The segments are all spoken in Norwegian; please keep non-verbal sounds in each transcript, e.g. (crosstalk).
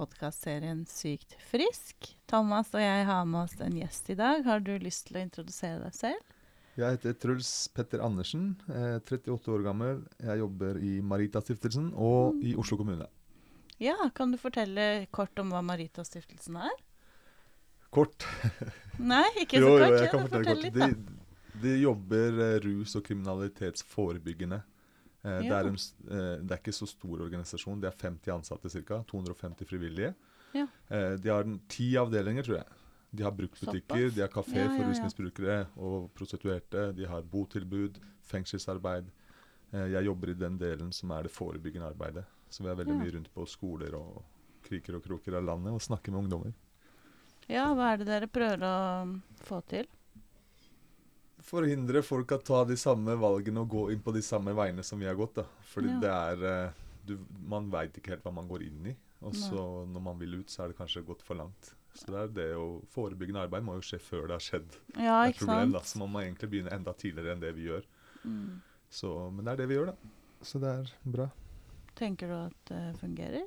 podkastserien Sykt frisk. Thomas og jeg har med oss en gjest i dag. Har du lyst til å introdusere deg selv? Jeg heter Truls Petter Andersen, er 38 år gammel. Jeg jobber i Maritastiftelsen og i Oslo kommune. Ja, Kan du fortelle kort om hva Maritastiftelsen er? Kort. (laughs) Nei, ikke så kort. Jo, jeg kan fortelle fortell kort. De, de jobber eh, rus- og kriminalitetsforebyggende. Eh, det, er en, eh, det er ikke så stor organisasjon. Det er 50 ansatte ca. 250 frivillige. Ja. Eh, de har ti avdelinger, tror jeg. De har bruktbutikker, de har kafé for rusmisbrukere og prostituerte. De har botilbud, fengselsarbeid. Eh, jeg jobber i den delen som er det forebyggende arbeidet. Så vi er veldig mye rundt på skoler og kriker og kroker av landet og snakker med ungdommer. Ja, Hva er det dere prøver å få til? Forhindre folk å ta de samme valgene og gå inn på de samme veiene som vi har gått. da. Fordi Ja. det er eh, du, Man veit ikke helt hva man går inn i. Og så når man vil ut, så er det kanskje gått for langt. Så det er det å Forebyggende arbeid må jo skje før det har skjedd Ja, et ikke problem. da. Så man må egentlig begynne enda tidligere enn det vi gjør. Mm. Så, men det er det vi gjør, da. Så det er bra. Tenker du at det fungerer?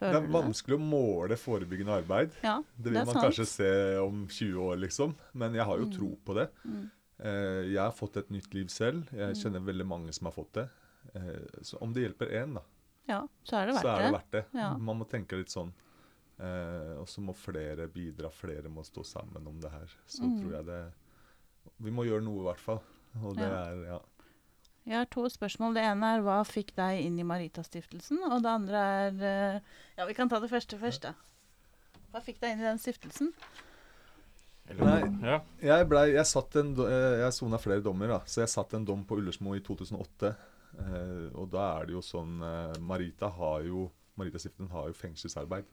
Det er vanskelig å måle forebyggende arbeid. Ja, Det vil er man sant. kanskje se om 20 år, liksom. Men jeg har jo Mm. tro på det. Mm. Eh, jeg har fått et nytt liv selv. Jeg Mm. kjenner veldig mange som har fått det. Eh, så om det hjelper én, da, Ja, så er det verdt er det det. verdt det. Ja. Man må tenke litt sånn. Eh, og så må flere bidra, flere må stå sammen om det her. Så Mm. tror jeg det Vi må gjøre noe, i hvert fall. Og det er Ja. Jeg har to spørsmål. Det ene er hva fikk deg inn i Maritastiftelsen? Og det andre er eh, Ja, vi kan ta det første først, da. Hva fikk deg inn i den stiftelsen? Nei. Ja. Jeg, ble, jeg, satt en, eh, jeg sona flere dommer, da. Så jeg satt en dom på Ullersmo i 2008. Eh, og da er det jo sånn eh, Marita har jo Maritastiftelsen har jo fengselsarbeid.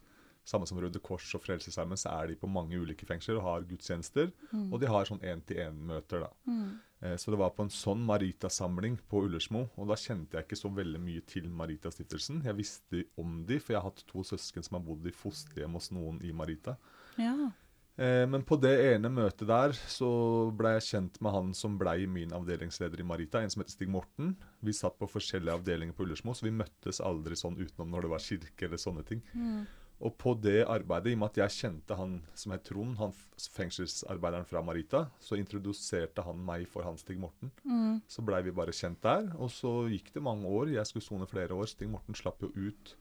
Samme som Røde Kors og Frelsesarmeen, så er de på mange ulike fengsler og har gudstjenester. Mm. Og de har sånn én-til-én-møter, da. Mm. Eh, Så det var på en sånn Marita-samling på Ullersmo, og da kjente jeg ikke så veldig mye til Marita-stiftelsen. Jeg visste om de, for jeg har hatt to søsken som har bodd i fosterhjem hos noen i Marita. Ja. Eh, men på det ene møtet der så ble jeg kjent med han som blei min avdelingsleder i Marita, en som heter Stig Morten. Vi satt på forskjellige avdelinger på Ullersmo, så vi møttes aldri sånn utenom når det var kirke eller sånne ting. Mm. Og på det arbeidet, i og med at jeg kjente han som het Trond, han fengselsarbeideren fra Marita, så introduserte han meg for han Stig Morten. Mm. Så blei vi bare kjent der. Og så gikk det mange år. Jeg skulle sone flere år. Stig Morten slapp jo ut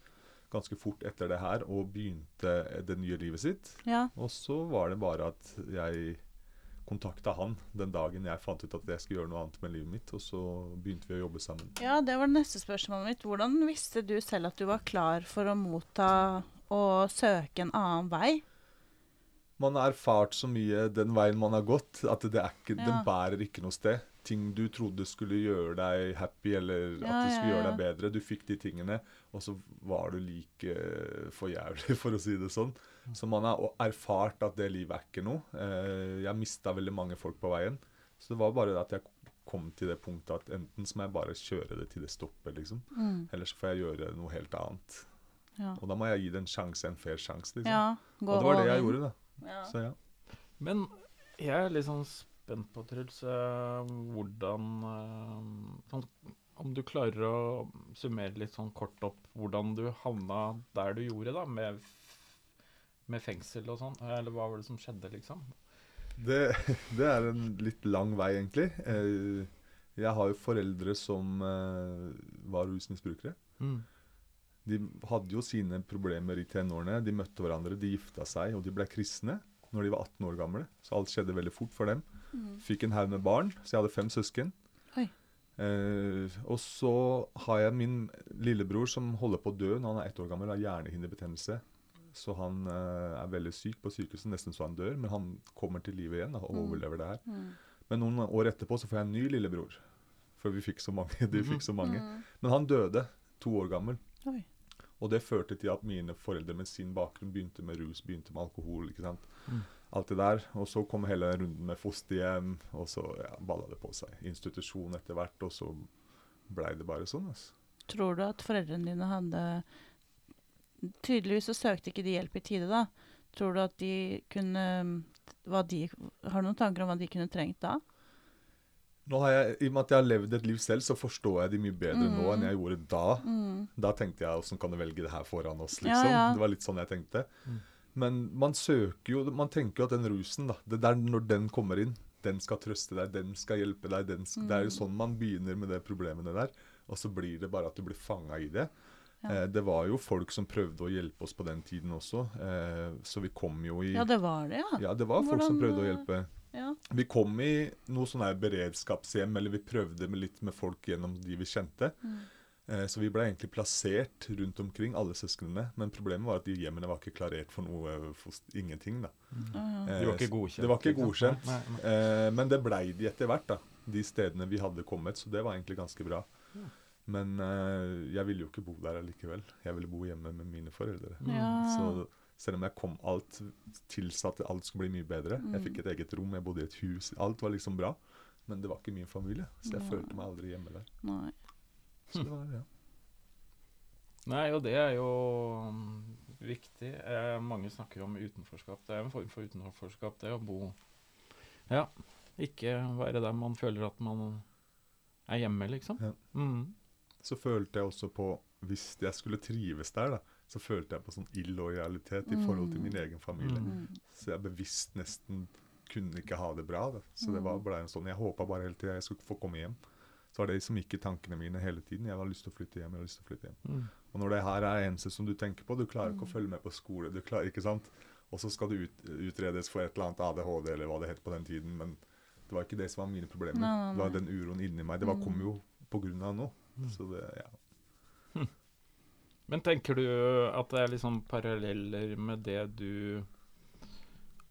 ganske fort etter det her og begynte det nye livet sitt. Ja. Og så var det bare at jeg kontakta han den dagen jeg fant ut at jeg skulle gjøre noe annet med livet mitt. Og så begynte vi å jobbe sammen. ja, det var det neste spørsmålet mitt. Hvordan visste du selv at du var klar for å motta og søke en annen vei? Man har erfart så mye den veien man har gått, at det er ikke, Ja. den bærer ikke noe sted. Ting du trodde skulle gjøre deg happy, eller at Ja, det ja, skulle gjøre deg bedre. Du fikk de tingene, og så var du like for jævlig, (laughs) for å si det sånn. Så man har erfart at det livet er ikke noe. Eh, jeg mista veldig mange folk på veien. Så det var bare det at jeg kom til det punktet at enten så må jeg bare kjøre det til det stopper, liksom. Mm. Eller så får jeg gjøre noe helt annet. Ja. Og da må jeg gi det en sjanse, en fair sjanse, liksom. ja. Og det var det jeg gjorde, da. Ja. Så ja. Men jeg er litt sånn spent på, Truls, eh, hvordan eh, sånn, Om du klarer å summere litt sånn kort opp hvordan du havna der du gjorde, da, med, med fengsel og sånn. Eller hva var det som skjedde, liksom? Det, (laughs) det er en litt lang vei, egentlig. Eh, Jeg har jo foreldre som var rusmisbrukere. De hadde jo sine problemer i tenårene. De møtte hverandre, de gifta seg, og de ble kristne når de var 18 år gamle. Så alt skjedde veldig fort for dem. Mm. Fikk en haug med barn, så jeg hadde fem søsken. Oi. Eh, og så har jeg min lillebror som holder på å dø når han er ett år gammel har hjernehinnebetennelse. Så han eh, er veldig syk på sykehuset, nesten så han dør. Men han kommer til live igjen da, og Mm. overlever det her. Mm. Men noen år etterpå så får jeg en ny lillebror. For vi fikk så mange. (laughs) De fikk så mange. Mm. Men han døde to år gammel. Oi. Og det førte til at mine foreldre med sin bakgrunn begynte med rus, begynte med alkohol. ikke sant? Mm. Alt det der. Og så kom hele runden med fosterhjem, og så ja, balla det på seg. Institusjon etter hvert, og så blei det bare sånn. altså. Tror du at foreldrene dine hadde Tydeligvis så søkte ikke de hjelp i tide, da. Tror du at de kunne hva de, Har du noen tanker om hva de kunne trengt da? Nå har jeg, I og med at jeg har levd et liv selv, så forstår jeg de mye bedre nå enn jeg gjorde da. Mm. Da tenkte jeg åssen kan du velge det her foran oss, liksom. ja. Det var litt sånn jeg tenkte. Men man søker jo Man tenker jo at den rusen, da det der Når den kommer inn, den skal trøste deg, den skal hjelpe deg. Den sk Det er jo sånn man begynner med de problemene der. Og så blir det bare at du blir fanga i det. Eh, det var jo folk som prøvde å hjelpe oss på den tiden også, eh, så vi kom jo i Ja, det var det, ja. Ja, det var folk som prøvde å eh, hjelpe. Ja. Vi kom i noe sånn her beredskapshjem, eller vi prøvde med litt med folk gjennom de vi kjente. Eh, så vi ble egentlig plassert rundt omkring, alle søsknene. Men problemet var at de hjemmene var ikke klarert for noe, eh, for ingenting. da. Eh, De var ikke godkjent. Det var ikke godkjent. Nei, nei. Eh, men det blei de etter hvert, da. De stedene vi hadde kommet. Så det var egentlig ganske bra. Men eh, jeg ville jo ikke bo der allikevel. Jeg ville bo hjemme med mine foreldre. Ja. Så selv om jeg kom alt tilsatte alt skulle bli mye bedre. Jeg fikk et eget rom, jeg bodde i et hus. Alt var liksom bra. Men det var ikke min familie, så jeg Nei. følte meg aldri hjemme der. Nei. (laughs) Så det var, ja. Nei, og det er jo mm, viktig. Eh, mange snakker om utenforskap. Det er en form for utenforskap, det å bo Ja, ikke være der man føler at man er hjemme, liksom. Ja. Mm. Så følte jeg også på Hvis jeg skulle trives der, da, så følte jeg på sånn illojalitet i forhold til min egen familie. Mm. Så jeg bevisst nesten kunne ikke ha det bra. Da. Så det var Mm. ble en sånn Jeg håpa bare hele tida jeg skulle få komme hjem. Så var det som gikk i tankene mine hele tiden. Jeg har lyst til å flytte hjem. jeg har lyst til å flytte hjem. Mm. Og når det her er eneste som du tenker på, du klarer ikke å Mm. følge med på skole, du klarer ikke sant? Og så skal du ut, utredes for et eller annet ADHD eller hva det het på den tiden, men det var ikke det som var mine problemer. Nei, nei, Det var den uroen inni meg. Det var, kom Mm. jo på grunn av noe. Så det, ja. Men tenker du at det er liksom paralleller med det du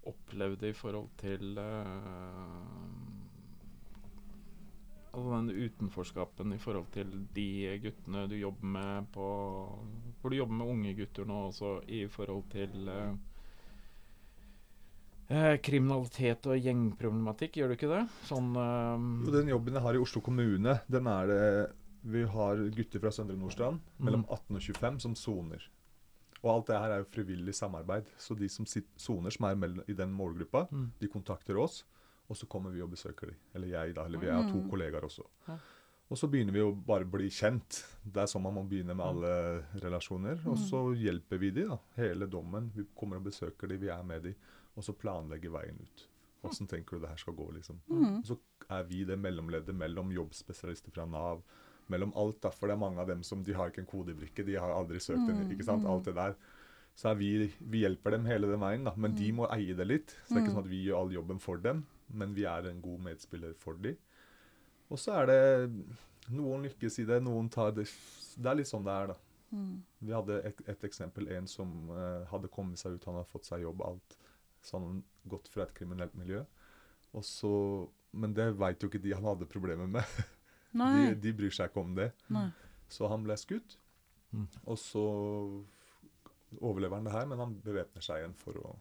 opplevde i forhold til uh, Altså den utenforskapen i forhold til de guttene du jobber med på Hvor du jobber med unge gutter nå også i forhold til uh, uh, kriminalitet og gjengproblematikk, gjør du ikke det? Sånn eh, den jobben jeg har i Oslo kommune, den er det Vi har gutter fra Søndre Nordstrand mellom 18 og 25 som soner. Og alt det her er jo frivillig samarbeid. Så de som soner, som er i den målgruppa, Mm. de kontakter oss, og så kommer vi og besøker dem. Eller jeg, da. Eller vi har to Mm. kollegaer også. Ja. Og så begynner vi å bare bli kjent. Det er sånn man må begynne med alle relasjoner. Og så hjelper vi dem, da. Hele dommen. Vi kommer og besøker dem, vi er med dem. Og så planlegger veien ut. Åssen tenker du det her skal gå, liksom. Mm. Så er vi det mellomleddet mellom jobbspesialister fra Nav, mellom alt. da, For det er mange av dem som de har ikke en kodebrikke, de har aldri søkt en ikke sant, alt det der. Så vi, vi hjelper dem hele den veien, da. Men de må eie det litt. Så det er ikke sånn at vi gjør all jobben for dem, men vi er en god medspiller for dem. Og så er det Noen lykkes i det, noen tar det Det er litt sånn det er, da. Mm. Vi hadde et, et eksempel. En som uh, hadde kommet seg ut, han hadde fått seg jobb, alt. Så han hadde gått fra et kriminelt miljø. Og så, men det veit jo ikke de han hadde problemer med. (laughs) Nei. De, de bryr seg ikke om det. Nei. Så han ble skutt. Mm. Og så overlever han det her, men han bevæpner seg igjen for å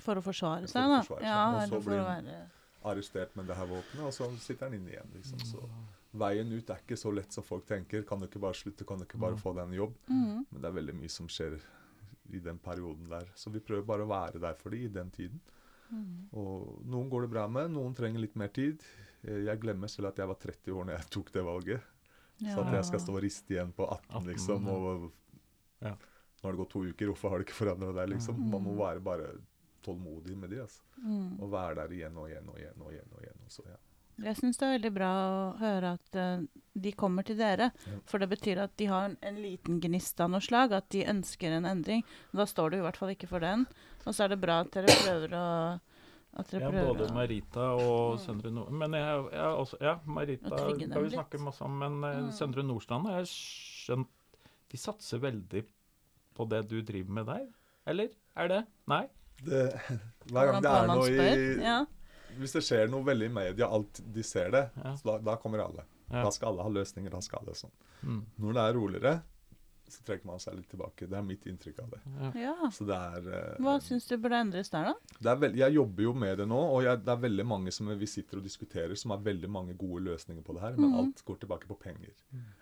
For å forsvare For seg, da. seg. Ja, Og så blir han- være arrestert med det her våpenet, og så sitter han inne igjen. liksom. Så veien ut er ikke så lett som folk tenker. Kan du ikke bare slutte, kan du ikke bare Mm. få deg en jobb? mm. Men det er veldig mye som skjer i den perioden der. Så vi prøver bare å være der for dem i den tiden. Mm. Og noen går det bra med, noen trenger litt mer tid. Eh, Jeg glemmer selv at jeg var 30 år når jeg tok det valget. Så at jeg skal stå og riste igjen på 18, 18, liksom. Og Ja. nå har det gått to uker, hvorfor har det ikke forandra deg, liksom? Mm. Man må være bare tålmodig med de, altså. mm. Og være der igjen og igjen og igjen og igjen. og igjen. Og så, ja. Jeg syns det er veldig bra å høre at uh, de kommer til dere. Ja. For det betyr at de har en, en liten gnist av noe slag, at de ønsker en endring. Da står du i hvert fall ikke for den. Og så er det bra at dere prøver å Ja, prøver både Marita og Mm. Søndre Nord... Men jeg, jeg også, ja, Marita kan vi snakke masse om, men Mm. Søndre Nordstrand har jeg skjønt De satser veldig på det du driver med der? Eller? Er det? Nei? Det, hver gang det er noe i Ja. Hvis det skjer noe veldig i media, alt de ser det, Ja. så da, da kommer alle. Ja. Da skal alle ha løsninger. da skal alle sånn. Mm. Når det er roligere, så trekker man seg litt tilbake. Det er mitt inntrykk av det. Ja. ja. Så det er uh, Hva syns du burde endres der, da? det er veld, Jeg jobber jo med det nå, og jeg, det er veldig mange som vi sitter og diskuterer, som har veldig mange gode løsninger på det her, men Mhm. alt går tilbake på penger.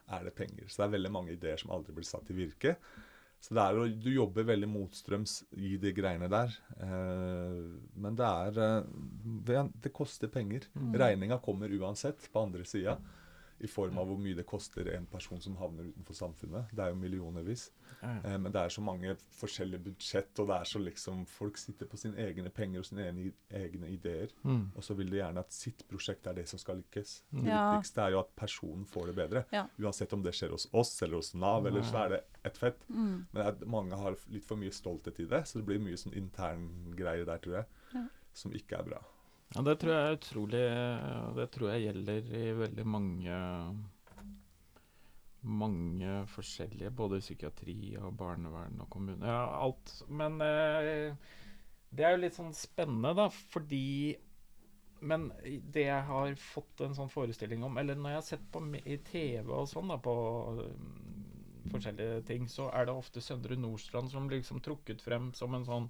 Er det penger? Så det er veldig mange ideer som aldri blir satt i virke. Så det er, du jobber veldig motstrøms i de greiene der. Eh, men det er eh, det, det koster penger. Mm. Regninga kommer uansett på andre sida. I form av hvor mye det koster en person som havner utenfor samfunnet. Det er jo millionervis. Eh, men det er så mange forskjellige budsjett, og det er så liksom Folk sitter på sine egne penger og sine egne, egne ideer. Mm. Og så vil de gjerne at sitt prosjekt er det som skal lykkes. Det Ja. viktigste er jo at personen får det bedre. Ja. Uansett om det skjer hos oss eller hos Nav, eller så er det ett fett. Mm. Men at mange har litt for mye stolthet i det, så det blir mye sånn interngreier der, tror jeg, Ja. som ikke er bra. Ja, det tror jeg er utrolig Det tror jeg gjelder i veldig mange Mange forskjellige, både psykiatri og barnevern og kommune. Ja, alt. Men eh, det er jo litt sånn spennende, da, fordi Men det jeg har fått en sånn forestilling om, eller når jeg har sett på i TV og sånn, da, på um, forskjellige ting, så er det ofte Søndre Nordstrand som blir liksom trukket frem som en sånn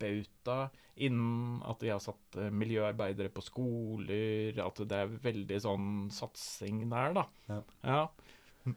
bauta innen at de har satt eh, miljøarbeidere på skoler, at det er veldig sånn satsing der, da. Ja. Ja. (laughs)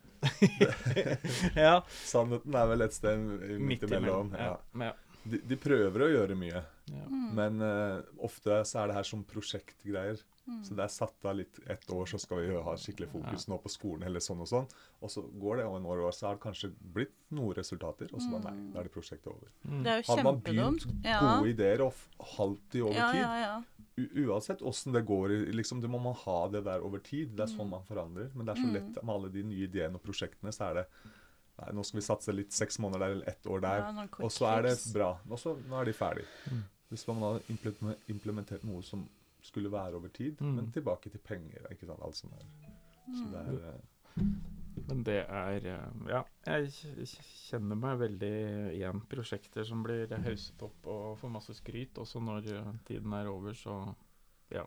(laughs) ja. Sannheten er vel et sted midt imellom. Ja. Ja. Ja. De, de prøver å gjøre mye, Ja. Mm. men uh, ofte så er det her som prosjektgreier. Mm. Så det er satt av litt ett år, så skal vi ha skikkelig fokus nå på skolen, eller sånn og sånn. Og så går det en år, og så har det kanskje blitt noen resultater, og så bare nei, da er det prosjektet over. Mm. Det er jo Hadde man begynt Ja. gode ideer og halvt i over tid, ja, ja. u uansett åssen det går, liksom, det må man ha det der over tid. Det er sånn man forandrer. Men det er så Mm. lett med alle de nye ideene og prosjektene, så er det Nei, nå skal vi satse litt seks måneder der eller ett år der, Ja, og så er det bra. Og så nå er de ferdig. Mm. Hvis man har implementert noe som skulle være over tid, Mm. men tilbake til penger, ikke sant, alt sånt der. Så Mm. det er eh, Men det er eh, Ja, jeg kjenner meg veldig igjen. Prosjekter som blir hauset opp og får masse skryt. Også når eh, tiden er over, så ja,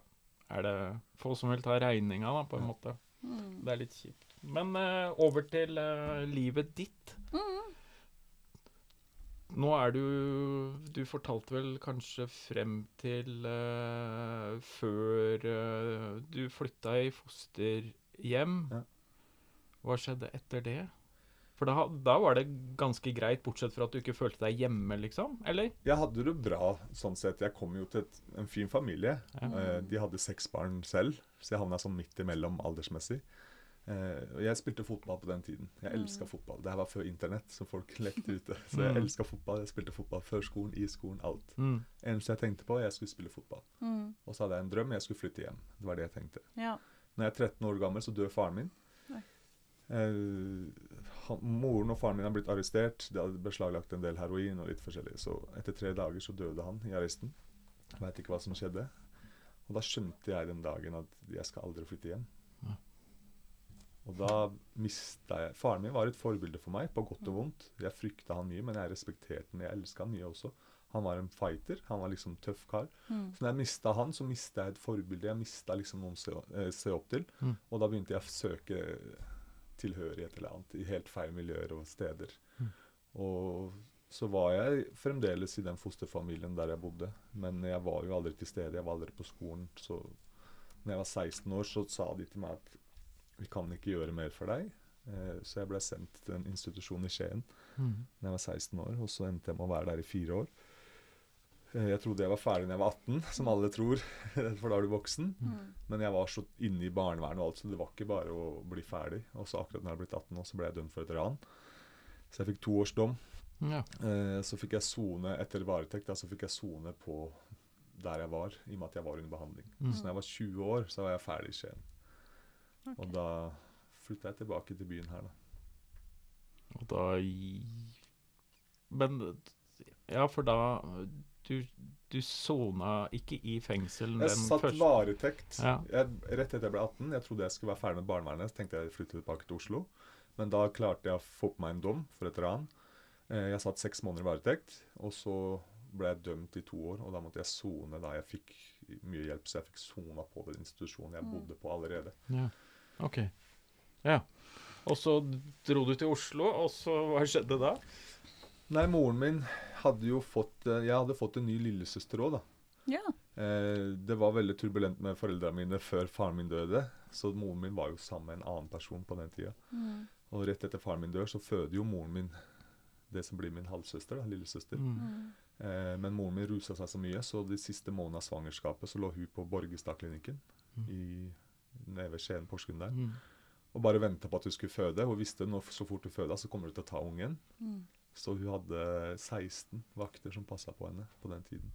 er det få som vil ta regninga, da, på en måte. Mm. Det er litt kjipt. Men uh, over til uh, livet ditt. Mm. Nå er du Du fortalte vel kanskje frem til uh, før du flytta i fosterhjem. Ja. Hva skjedde etter det? For da, da var det ganske greit, bortsett fra at du ikke følte deg hjemme, liksom? Eller? Jeg hadde det bra sånn sett. Jeg kom jo til et, en fin familie. Ja. Eh, de hadde seks barn selv, så jeg havna sånn midt imellom aldersmessig. Eh, og jeg spilte fotball på den tiden. Jeg elska fotball. Det her var før internett, så folk (laughs) lekte ute. Så jeg Mm. elska fotball. Jeg spilte fotball før skolen, i skolen, alt. Mm. Eneste jeg tenkte på, jeg skulle spille fotball. Mm. Og så hadde jeg en drøm, jeg skulle flytte hjem. Det var det jeg tenkte. Ja. Når jeg er 13 år gammel, så dør faren min. Eh, han, moren og faren min har blitt arrestert. De hadde beslaglagt en del heroin og litt forskjellig. Så etter tre dager så døde han i arresten. Veit ikke hva som skjedde. Og da skjønte jeg den dagen at jeg skal aldri flytte hjem. Og da mista jeg Faren min var et forbilde for meg, på godt og vondt. Jeg frykta han mye, men jeg respekterte han. Jeg elska han mye også. Han var en fighter. Han var liksom tøff kar. Mm. Så når jeg mista han, så mista jeg et forbilde. Jeg mista liksom noen å se, eh, se opp til. Mm. Og da begynte jeg å søke tilhørighet eller annet i helt feil miljøer og steder. Mm. Og så var jeg fremdeles i den fosterfamilien der jeg bodde. Men jeg var jo aldri til stede. Jeg var aldri på skolen. Så når jeg var 16 år, så sa de til meg at vi kan ikke gjøre mer for deg. Eh, så jeg ble sendt til en institusjon i Skien Mm. da jeg var 16 år, og så endte jeg med å være der i fire år. Eh, Jeg trodde jeg var ferdig når jeg var 18, som alle tror, (laughs) for da er du voksen. Mm. Men jeg var så inne i barnevernet og alt, så det var ikke bare å bli ferdig. Og så akkurat når jeg ble 18 år, så ble jeg dømt for et ran. Så jeg fikk to års dom. Ja. Eh, Så fikk jeg sone etter varetekt, da, så fikk jeg sone på der jeg var, i og med at jeg var under behandling. Mm. Så når jeg var 20 år, så var jeg ferdig i Skien. Ok. Og da flytta jeg tilbake til byen her, da. Og da Men Ja, for da Du, du sona ikke i fengsel Jeg den satt første varetekt Ja. jeg, rett etter jeg ble 18. Jeg trodde jeg skulle være ferdig med barnevernet, så tenkte jeg å flytte tilbake til Oslo. Men da klarte jeg å få på meg en dom for et ran. Eh, Jeg satt seks måneder i varetekt, og så ble jeg dømt i to år. Og da måtte jeg sone da jeg fikk mye hjelp, så jeg fikk sona på den institusjonen jeg Mm. bodde på allerede. Ja. OK. Ja. Og så dro du til Oslo, og så hva skjedde da? Nei, moren min hadde jo fått eh, Jeg hadde fått en ny lillesøster òg, da. Ja. Eh, det var veldig turbulent med foreldrene mine før faren min døde. Så moren min var jo sammen med en annen person på den tida. Mm. Og rett etter faren min dør, så føder jo moren min det som blir min halvsøster, da, lillesøster. Mm. Mm. Eh, men moren min rusa seg så mye, så de siste månedene av svangerskapet så lå hun på Borgestadklinikken Mm. i nede ved Skien Porsgrunn der. Mm. Og bare venta på at hun skulle føde. Hun visste at så fort hun føda, så kommer du til å ta ungen. Mm. Så hun hadde 16 vakter som passa på henne på den tiden.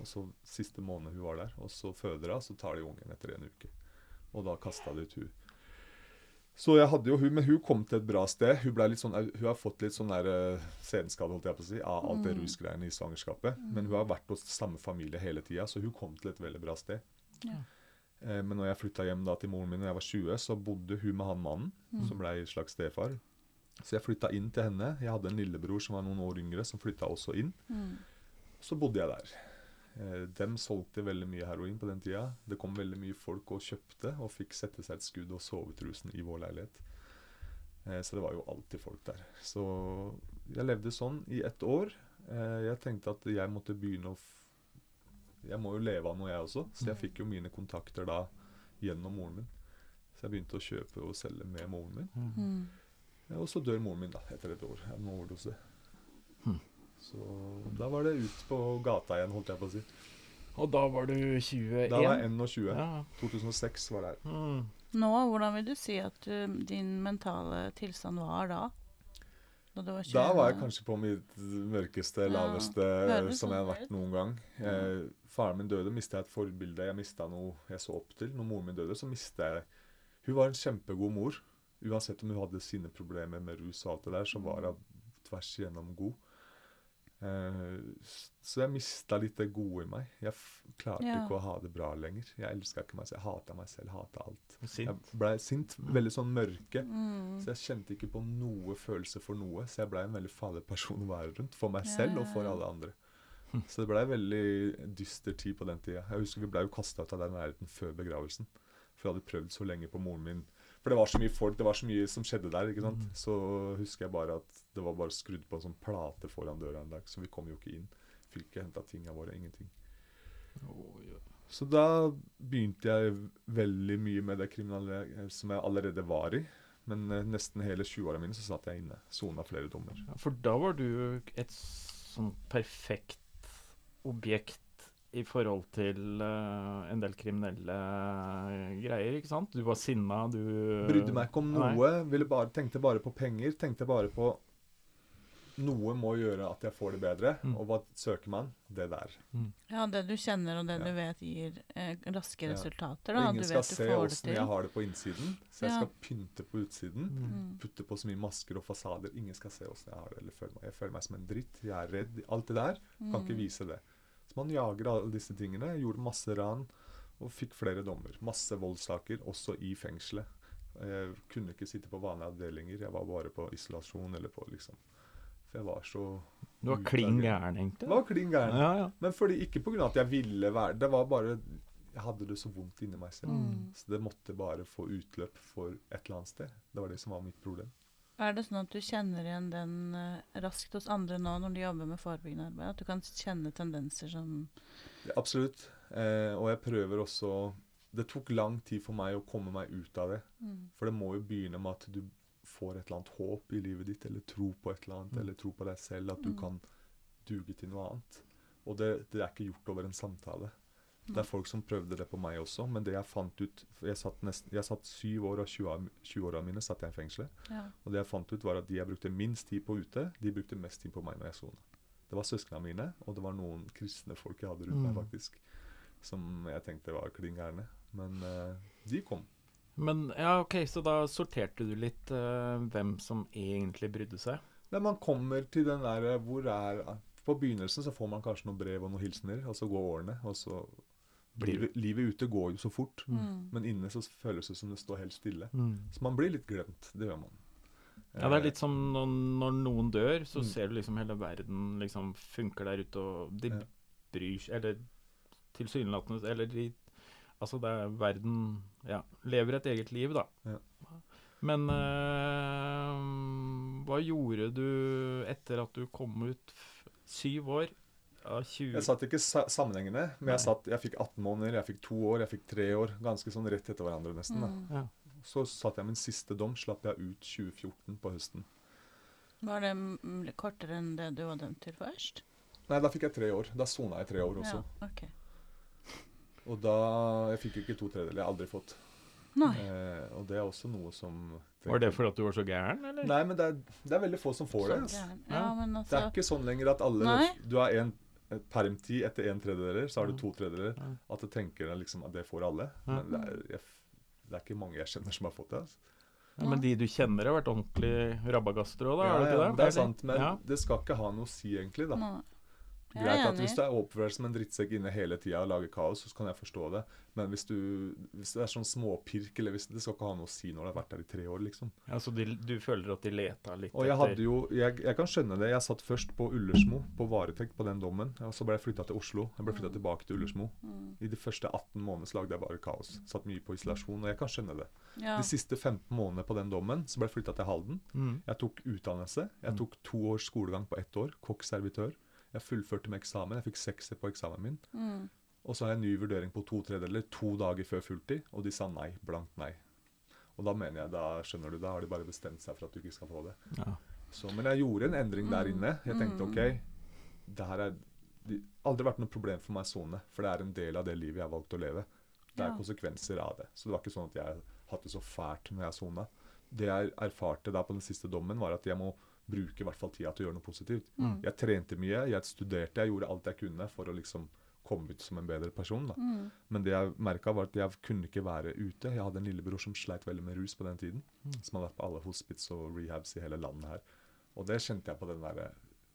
Og så siste måned hun var der. Og så føder hun, så tar de ungen etter en uke. Og da kasta de ut hun. Så jeg hadde jo hun, men hun kom til et bra sted. Hun, ble litt sånn, hun har fått litt sånn der uh, senskade holdt jeg på å si, av alt det Mm. rusgreiene i svangerskapet. Men hun har vært hos samme familie hele tida, så hun kom til et veldig bra sted. Ja. Eh, men når jeg flytta hjem da til moren min da jeg var 20, så bodde hun med han mannen, Mm. som ble en slags stefar. Så jeg flytta inn til henne. Jeg hadde en lillebror som var noen år yngre, som flytta også inn. Mm. Så bodde jeg der. Eh, dem solgte veldig mye heroin på den tida. Det kom veldig mye folk og kjøpte, og fikk sette seg et skudd og sove ut i vår leilighet. Eh, så det var jo alltid folk der. Så jeg levde sånn i ett år. Eh, jeg tenkte at jeg måtte begynne å Jeg må jo leve av noe, jeg også. Så jeg fikk jo mine kontakter da gjennom moren min. Så jeg begynte å kjøpe og selge med moren min. Mm. Ja, og så dør moren min da, etter et år en overdose. Mm. Så da var det ut på gata igjen, holdt jeg på å si. Og da var du 21? Da var jeg 21. Ja. 2006 var det her. Mm. Nå, hvordan vil du si at du, din mentale tilstand var da? Da du var 20? Da var jeg kanskje på mitt mørkeste, laveste ja, som jeg har sånn vært noen gang. Eh, faren min døde, mista jeg et forbilde. Jeg mista noe jeg så opp til. Når moren min døde, så mista jeg Hun var en kjempegod mor. Uansett om hun hadde sine problemer med rus og alt det der, så var hun tvers igjennom god. Eh, så jeg mista litt det gode i meg. Jeg f klarte Ja. ikke å ha det bra lenger. Jeg elska ikke meg selv. Jeg hata meg selv, hata alt. Jeg Sint. blei sint. Veldig sånn mørke. mm. Så jeg kjente ikke på noe følelse for noe. Så jeg blei en veldig farlig person å være rundt. For meg selv og for alle andre. Så det blei veldig dyster tid på den tida. Jeg husker Vi blei jo kasta ut av den leiligheten før begravelsen. For jeg hadde prøvd så lenge på moren min. For det var så mye folk, det var så mye som skjedde der. ikke sant? Mm. Så husker jeg bare at det var bare skrudd på en sånn plate foran døra en dag. Så vi kom jo ikke inn. Fikk ikke henta tinga våre. Ingenting. Oh, oi. Så da begynte jeg veldig mye med det kriminelle eh, som jeg allerede var i. Men eh, nesten hele 20-åra mine så satt jeg inne. Sona flere dommer. Ja, For da var du et sånn perfekt objekt i forhold til uh, en del kriminelle greier, ikke sant? Du var sinna, du Brydde meg ikke om noe. Ville bare, tenkte bare på penger. Tenkte bare på noe må gjøre at jeg får det bedre. Mm. Og hva søker man? Det der. Ja, det du kjenner og det Ja. du vet gir eh, raske Ja. resultater. Da. ingen Du skal vet se får åssen jeg har det på innsiden. Så jeg Ja. skal pynte på utsiden. Mm. Mm. Putte på så mye masker og fasader. Ingen skal se åssen jeg har det. eller føler meg. Jeg føler meg som en dritt. Jeg er redd. Alt det der. Kan ikke Mm. vise det. Så man jager alle disse tingene. Gjorde masse ran og fikk flere dommer. Masse voldssaker, også i fengselet. Jeg kunne ikke sitte på vanlige avdelinger. Jeg var bare på isolasjon eller på liksom For jeg var så Du var klin gæren, egentlig. Jeg var klin gæren. Ja, ja. Men fordi, ikke pga. at jeg ville være Det var bare Jeg hadde det så vondt inni meg selv. Mm. Så det måtte bare få utløp for et eller annet sted. Det var det som var mitt problem. Er det sånn at du kjenner igjen den eh, raskt hos andre nå når de jobber med forebyggende arbeid? At du kan kjenne tendenser som Ja, absolutt. Eh, og jeg prøver også Det tok lang tid for meg å komme meg ut av det. mm. For det må jo begynne med at du får et eller annet håp i livet ditt, eller tro på et eller annet, Mm. eller tro på deg selv, at du Mm. kan duge til noe annet. Og det, det er ikke gjort over en samtale. Det er folk som prøvde det på meg også, men det jeg fant ut Jeg satt, nesten, jeg satt syv år av 20 20-åra mine satt jeg i fengselet. Ja. Og det jeg fant ut var at de jeg brukte minst tid på ute, de brukte mest tid på meg når jeg sona. Det var søsknene mine, og det var noen kristne folk jeg hadde rundt meg, Mm. faktisk. Som jeg tenkte var klin gærne. Men uh, de kom. Men ja, OK, så da sorterte du litt uh, hvem som egentlig brydde seg? Nei, man kommer til den der hvor er På begynnelsen så får man kanskje noen brev og noen hilsener, og så går årene, og så livet, livet ute går jo så fort. Mm. Men inne så føles det som det står helt stille. Mm. Så man blir litt glemt. Det gjør man. Ja, det er litt som når, når noen dør, så Mm. ser du liksom hele verden liksom funker der ute, og de Ja. bryr seg Eller tilsynelatende Eller de Altså, det er verden Ja, lever et eget liv, da. Ja. Men øh, hva gjorde du etter at du kom ut syv år av 20 Jeg satt ikke sa sammenhengende, men Nei. jeg, satt, jeg fikk 18 måneder, jeg fikk to år, jeg fikk tre år. Ganske sånn rett etter hverandre, nesten. da. Mm. Ja. Så satt jeg min siste dom, slapp jeg ut 2014 på høsten. Var det kortere enn det du var dømt til først? Nei, da fikk jeg tre år. Da sona jeg tre år også. Ja, okay. Og da Jeg fikk ikke to tredjedeler. Jeg har aldri fått. Nei. Eh, og det er også noe som Var det fordi at du var så gæren, eller? Nei, men det er, det er veldig få som får det. Så Altså. Ja. Men Det altså er ikke sånn lenger at alle Nei. Du har en permtid etter en tredjedeler, så har du to tredjedeler. At du tenker deg liksom at det får alle. Men det er, jeg, det er ikke mange jeg kjenner som har fått det. Altså. Ja, men de du kjenner, har vært ordentlig rabagastro, da? Ja, er det, ikke ja, det? det er sant, men Ja. det skal ikke ha noe å si, egentlig. da. Greit at Hvis du er oppført som en drittsekk inne hele tida og lager kaos, så kan jeg forstå det. Men hvis, du, hvis det er sånn småpirk, eller hvis det skal ikke ha noe å si når du har vært der i tre år, liksom. Ja, så de, du føler at de leta litt Og jeg hadde jo jeg, jeg kan skjønne det. Jeg satt først på Ullersmo, på varetekt på den dommen. Og så ble jeg flytta til Oslo. Jeg ble flytta tilbake til Ullersmo. Mm. I de første 18 månedene så lagde jeg bare kaos. Satt mye på isolasjon, og jeg kan skjønne det. Ja. De siste 15 månedene på den dommen så ble jeg flytta til Halden. Mm. Jeg tok utdannelse. Jeg Mm. tok to års skolegang på ett år. Kokk-servitør. Jeg fullførte med eksamen. Jeg fikk sekser på eksamen min. Mm. Og så har jeg en ny vurdering på to tredjedeler to dager før fulltid, og de sa nei. Blankt nei. Og da mener jeg, da skjønner du, da har de bare bestemt seg for at du ikke skal få det. Ja. Så, men jeg gjorde en endring der Mm. inne. Jeg tenkte Mm. OK, det her er det har aldri vært noe problem for meg å sone, for det er en del av det livet jeg har valgt å leve. Det er Ja. konsekvenser av det. Så det var ikke sånn at jeg hadde det så fælt når jeg sona. Det jeg erfarte da på den siste dommen, var at jeg må bruke i hvert fall tida til å gjøre noe positivt. Mm. Jeg trente mye, jeg studerte, jeg gjorde alt jeg kunne for å liksom komme ut som en bedre person. da. Mm. Men det jeg merka, var at jeg kunne ikke være ute. Jeg hadde en lillebror som sleit veldig med rus på den tiden. Mm. Som hadde vært på alle hospits og rehabs i hele landet her. Og det kjente jeg på den derre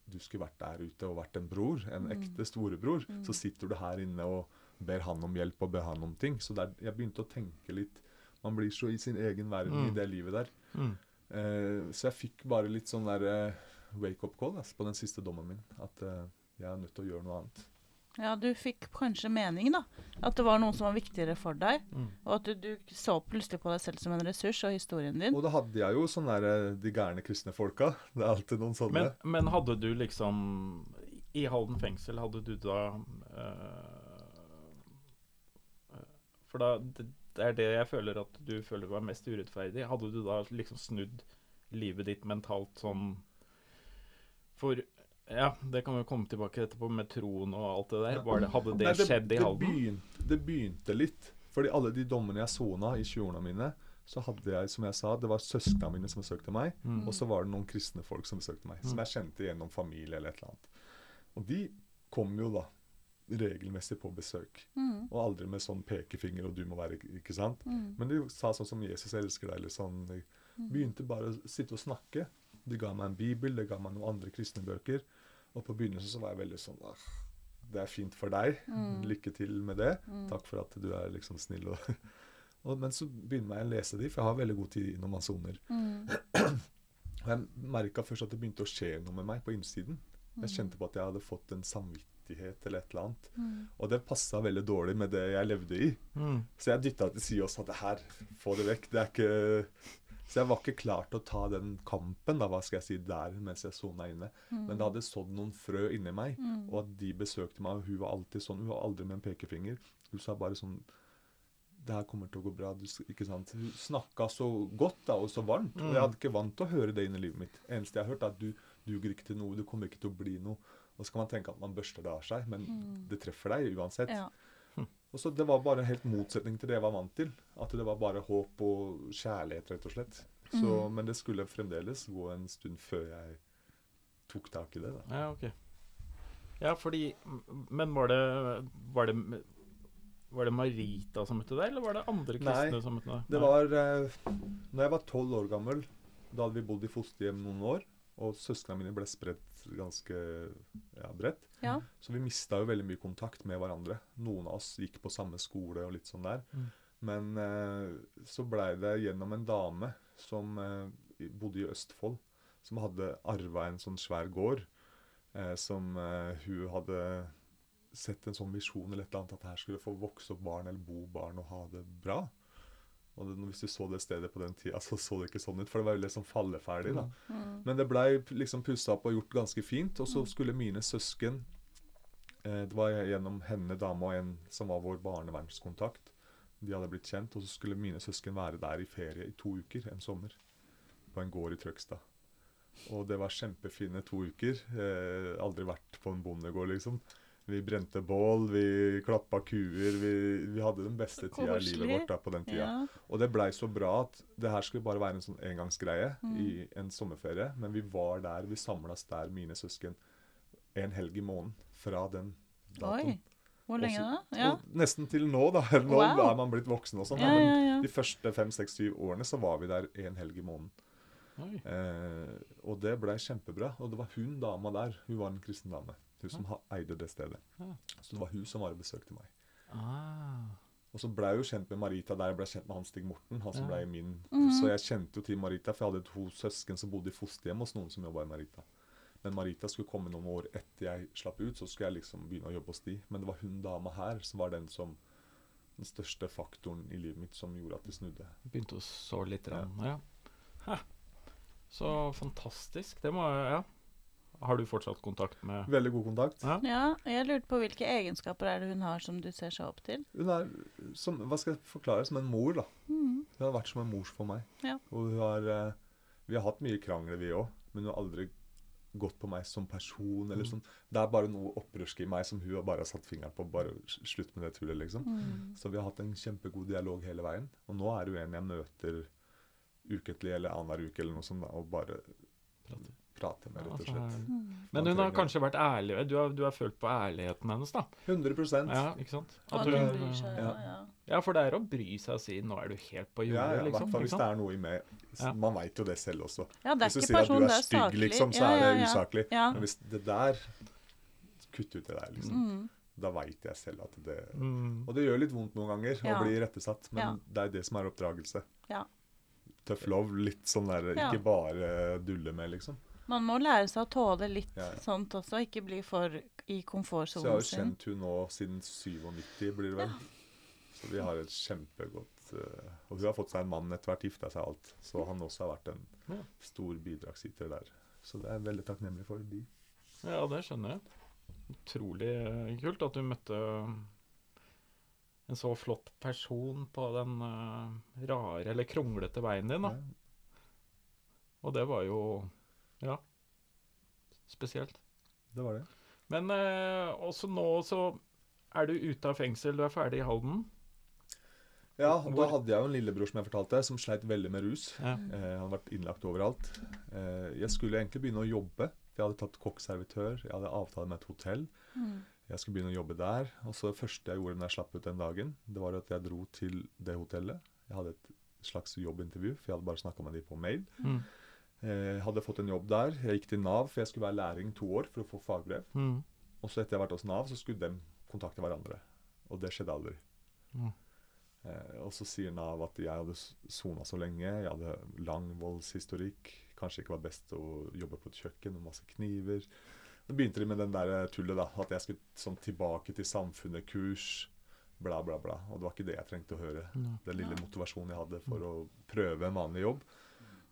Du skulle vært der ute og vært en bror, en Mm. ekte storebror. Mm. Så sitter du her inne og ber han om hjelp og ber han om ting. Så der, jeg begynte å tenke litt Man blir så i sin egen verden Mm. i det livet der. Eh, så jeg fikk bare litt sånn der eh, wake-up call altså, på den siste dommen min. At eh, jeg er nødt til å gjøre noe annet. Ja, du fikk kanskje mening, da. At det var noe som var viktigere for deg. Mm. Og at du, du så plutselig på deg selv som en ressurs og historien din. Og da hadde jeg jo sånn der de gærne kristne folka. (laughs) Det er alltid noen sånne. Men, men hadde du liksom I Halden fengsel, hadde du da eh, For da det er det jeg føler at du føler var mest urettferdig. Hadde du da liksom snudd livet ditt mentalt sånn For ja, det kan vi komme tilbake etterpå med troen og alt det der. Var det, hadde det, Nei, skjedd i det Halden? Begynte, det begynte litt. Fordi alle de dommene jeg sona i 20-årene mine, så hadde jeg, som jeg sa, det var søsknene mine som besøkte meg. Mm. Og så var det noen kristne folk som besøkte meg, som Mm. jeg kjente gjennom familie eller et eller annet. Og de kom jo da regelmessig på besøk. Mm. Og aldri med sånn pekefinger og 'du må være', ikke sant? Mm. Men de sa sånn som 'Jesus elsker deg', eller sånn. De Mm. begynte bare å sitte og snakke. De ga meg en bibel, de ga meg noen andre kristne bøker. Og på begynnelsen så var jeg veldig sånn ah, Det er fint for deg. Mm. Lykke til med det. Mm. Takk for at du er liksom snill. Og, (laughs) og, men så begynner jeg å lese de, for jeg har veldig god tid når man soner. Mm. (clears throat) Og jeg merka først at det begynte å skje noe med meg på innsiden. Jeg kjente på at jeg hadde fått en samvittighet eller et eller annet. Mm. Og det passa veldig dårlig med det jeg levde i. Mm. Så jeg dytta til side og sa det her, få det vekk. Det er ikke Så jeg var ikke klar til å ta den kampen, da, hva skal jeg si, der mens jeg sona inne. Men det hadde sådd noen frø inni meg, Mm. og at de besøkte meg, og hun var alltid sånn. Hun var aldri med en pekefinger. Hun sa bare sånn Det her kommer til å gå bra. Du, ikke sant? Hun snakka så godt da, og så varmt. Og jeg hadde ikke vant til å høre det inn i livet mitt. eneste jeg har hørt, er at du duger ikke til noe. Du kommer ikke til å bli noe. Og så kan man tenke at man børster det av seg, men det treffer deg uansett. Ja. Og så Det var bare en helt motsetning til det jeg var vant til. At det var bare håp og kjærlighet, rett og slett. Så, Men det skulle fremdeles gå en stund før jeg tok tak i det. da. Ja, ok. Ja, fordi Men var det Var det, var det Marita som møtte deg, eller var det andre kristne Nei, som møtte deg? Det var eh, Når jeg var tolv år gammel, da hadde vi bodd i fosterhjem noen år, og søsknene mine ble spredt ganske ja, bredt, ja. så vi mista jo veldig mye kontakt med hverandre. Noen av oss gikk på samme skole og litt sånn der. Mm. Men eh, så blei det gjennom en dame som eh, bodde i Østfold, som hadde arva en sånn svær gård, eh, som eh, hun hadde sett en sånn visjon eller et eller annet, at her skulle få vokse opp barn eller bo barn og ha det bra. Og det, hvis du så det stedet på den tida, så så det ikke sånn ut, for det var jo liksom sånn falleferdig. da. Mm. Men det blei liksom pussa opp og gjort ganske fint. Og så skulle mine søsken eh, Det var gjennom henne, dama og en som var vår barnevernskontakt. De hadde blitt kjent, og så skulle mine søsken være der i ferie i to uker en sommer. På en gård i Trøgstad. Og det var kjempefine to uker. Eh, aldri vært på en bondegård, liksom. Vi brente bål, vi klappa kuer. Vi, vi hadde den beste tida i livet vårt da på den tida. Ja. Og det blei så bra at det her skulle bare være en sånn engangsgreie Mm. i en sommerferie. Men vi var der, vi samlas der, mine søsken, en helg i måneden fra den datoen. Oi. Hvor lenge Også- da? Ja. Nesten til nå, da. (laughs) Nå Wow. er man blitt voksen og sånn. Ja, men ja, ja. de første fem, seks, syv årene så var vi der en helg i måneden. Eh, og det blei kjempebra. Og det var hun dama der. Hun var en kristen dame. Hun som ha- eide det stedet. Så det var hun som var og besøkte meg. Ah. Og så ble jeg jo kjent med Marita der jeg ble kjent med han Stig Morten. han som Ja. ble min. Mhm. Så jeg kjente jo til Marita, for jeg hadde to søsken som bodde i fosterhjem hos noen som jobba i Marita. Men Marita skulle komme noen år etter jeg slapp ut, så skulle jeg liksom begynne å jobbe hos de. Men det var hun dama her som var den som den største faktoren i livet mitt som gjorde at det snudde. Begynte å så litt. Ja. Ja. Så fantastisk. Det må Ja. Har du fortsatt kontakt med Veldig god kontakt. Ja. ja. Jeg lurte på hvilke egenskaper er det hun har som du ser seg opp til? Hun er, som, hva skal jeg forklare, som en mor, da. Mm. Hun har vært som en mor for meg. Ja. Og hun har eh, Vi har hatt mye krangler, vi òg, men hun har aldri gått på meg som person. eller Mm. sånn. Det er bare noe opprørsk i meg som hun har bare satt fingeren på. Bare slutt med det tullet, liksom. Mm. Så vi har hatt en kjempegod dialog hele veien. Og nå er hun en jeg møter ukentlig eller annenhver uke eller noe sånt, da, og bare Prate. med, rett og Altså, slett. Mhm. Men hun har kanskje vært ærlig. Du har, du har følt på ærligheten hennes, da. 100 Ja, ikke sant? At hun, hun bryr seg. Ja, ja. for det er å bry seg og si 'nå er du helt på jordet', Ja, ja, i liksom. hvert fall hvis det er noe i meg. Man veit jo det selv også. ja, det er Hvis du ikke sier at du er stygg, liksom, så er det usaklig. Men hvis det der Kutt ut det der, liksom. Mhm. Da veit jeg selv at det Mm. Og det gjør litt vondt noen ganger Ja. å bli rettesatt, men Ja. det er det som er oppdragelse. Ja. Tøff love, Litt sånn der Ikke bare dulle med, liksom. Man må lære seg å tåle litt Ja, ja. sånt også, ikke bli for i Så jeg har jo kjent hun nå siden 97, blir det vel. Så vi har et kjempegodt uh, Og hun har fått seg en mann etter hvert, gifta seg alt. Så han også har vært en Ja. stor bidragsyter der. Så det er jeg veldig takknemlig for. de. Ja, det skjønner jeg. Utrolig eh, kult at du møtte en så flott person på den uh, rare eller kronglete veien din, da. Ja. Og det var jo Ja. Spesielt. Det var det. Men eh, også nå så er du ute av fengsel, du er ferdig i Halden. Ja, Hvor? da hadde jeg jo en lillebror som jeg fortalte, som sleit veldig med rus. Ja. Eh, han hadde vært innlagt overalt. Eh, jeg skulle egentlig begynne å jobbe. Jeg hadde tatt kokkservitør, jeg hadde avtale med et hotell. Mm. Jeg skulle begynne å jobbe der. Og så det første jeg gjorde når jeg slapp ut den dagen, det var at jeg dro til det hotellet. Jeg hadde et slags jobbintervju, for jeg hadde bare snakka med dem på mail. Mm. Eh, hadde fått en jobb der. Jeg gikk til Nav, for jeg skulle være lærling to år for å få fagbrev. Mm. Og så etter jeg har vært hos Nav, så skulle de kontakte hverandre. Og det skjedde aldri. Mm. Eh, og så sier Nav at jeg hadde sona så lenge, jeg hadde lang voldshistorikk, kanskje ikke var best å jobbe på et kjøkken med masse kniver. Da begynte de med den der tullet, da. At jeg skulle sånn tilbake til samfunnet, kurs, bla, bla, bla. Og det var ikke det jeg trengte å høre. Mm. Den lille motivasjonen jeg hadde for å prøve en vanlig jobb.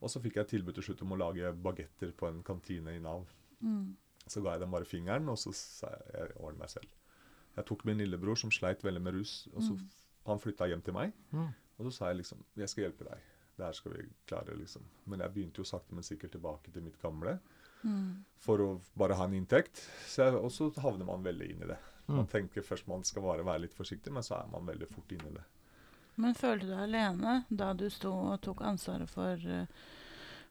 Og så fikk jeg tilbud til slutt om å lage bagetter på en kantine i Nav. Mm. Så ga jeg dem bare fingeren, og så sa jeg jeg ordner meg selv. Jeg tok min lillebror, som sleit veldig med rus, og så Mm. han flytta hjem til meg. Mm. Og så sa jeg liksom Jeg skal hjelpe deg. Det her skal vi klare, liksom. Men jeg begynte jo sakte, men sikkert tilbake til mitt gamle Mhm. for å bare ha en inntekt. Så jeg, og så havner man veldig inn i det. Man Mm. tenker først man skal bare være litt forsiktig, men så er man veldig fort inn i det. Men følte du deg alene da du sto og tok ansvaret for uh,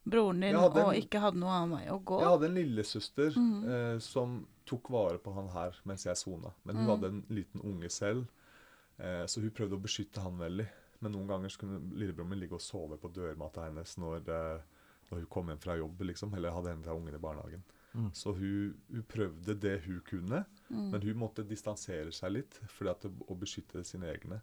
broren din en- og ikke hadde noe annen vei å gå? Jeg hadde en lillesøster mm. uh, som tok vare på han her mens jeg sona. Men hun Mm. hadde en liten unge selv, uh, så hun prøvde å beskytte han veldig. Men noen ganger så kunne lillebroren min ligge og sove på dørmatta hennes når, når hun kom hjem fra jobb, liksom, eller hadde hentet ungen i barnehagen. Mm. Så hun, hun prøvde det hun kunne, Mhm. men hun måtte distansere seg litt for å beskytte sine egne.